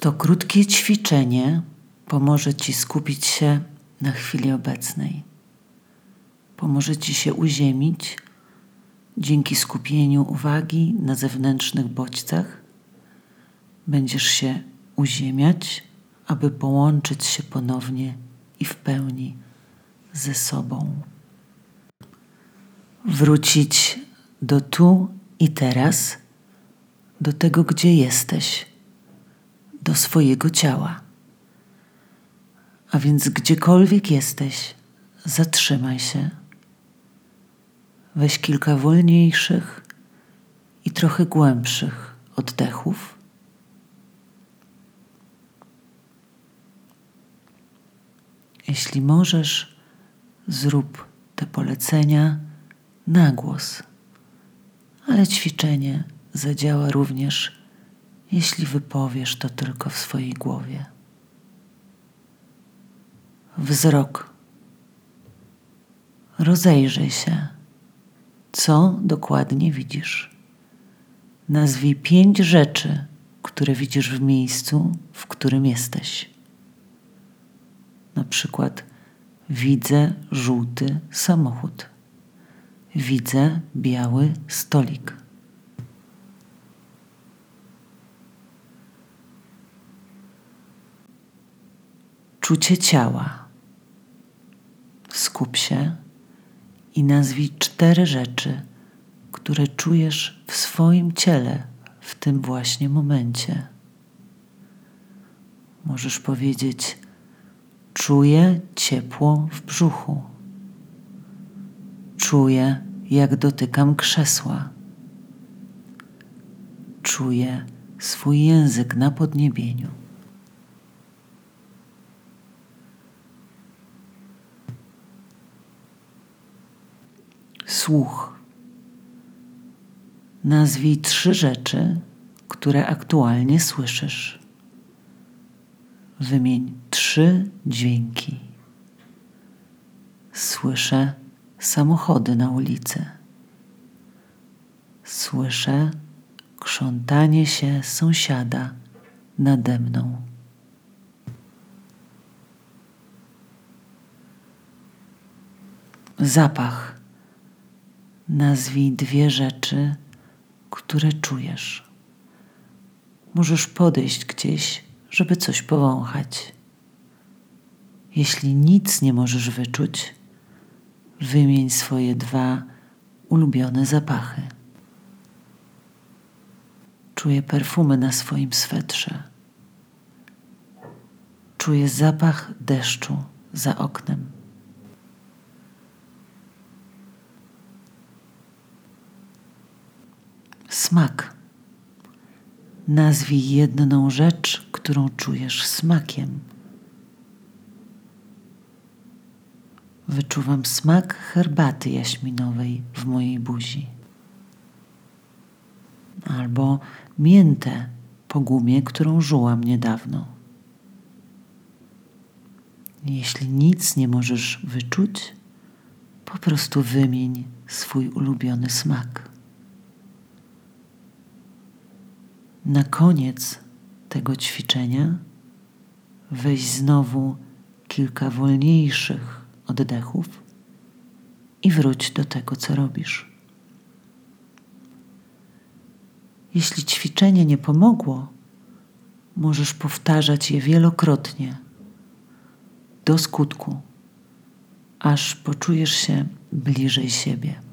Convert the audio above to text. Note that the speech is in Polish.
To krótkie ćwiczenie pomoże Ci skupić się na chwili obecnej. Pomoże Ci się uziemić dzięki skupieniu uwagi na zewnętrznych bodźcach. Będziesz się uziemiać, aby połączyć się ponownie i w pełni ze sobą. Wrócić do tu i teraz, do tego, gdzie jesteś, do swojego ciała. A więc gdziekolwiek jesteś, zatrzymaj się. Weź kilka wolniejszych i trochę głębszych oddechów. Jeśli możesz, zrób te polecenia na głos, ale ćwiczenie zadziała również, jeśli wypowiesz to tylko w swojej głowie. Wzrok. Rozejrzyj się, co dokładnie widzisz. Nazwij pięć rzeczy, które widzisz w miejscu, w którym jesteś. Na przykład widzę żółty samochód. Widzę biały stolik. Czucie ciała. Skup się i nazwij cztery rzeczy, które czujesz w swoim ciele w tym właśnie momencie. Możesz powiedzieć: Czuję ciepło w brzuchu. Czuję, jak dotykam krzesła. Czuję swój język na podniebieniu. Słuch. Nazwij trzy rzeczy, które aktualnie słyszysz. Wymień trzy dźwięki. Słyszę samochody na ulicy. Słyszę krzątanie się sąsiada nade mną. Zapach. Nazwij dwie rzeczy, które czujesz. Możesz podejść gdzieś, żeby coś powąchać. Jeśli nic nie możesz wyczuć, wymień swoje dwa ulubione zapachy. Czuję perfumy na swoim swetrze. Czuję zapach deszczu za oknem. Smak. Nazwij jedną rzecz, którą czujesz smakiem. Wyczuwam smak herbaty jaśminowej w mojej buzi. Albo miętę po gumie, którą żułam niedawno. Jeśli nic nie możesz wyczuć, po prostu wymień swój ulubiony smak. Na koniec tego ćwiczenia weź znowu kilka wolniejszych oddechów i wróć do tego, co robisz. Jeśli ćwiczenie nie pomogło, możesz powtarzać je wielokrotnie do skutku, aż poczujesz się bliżej siebie.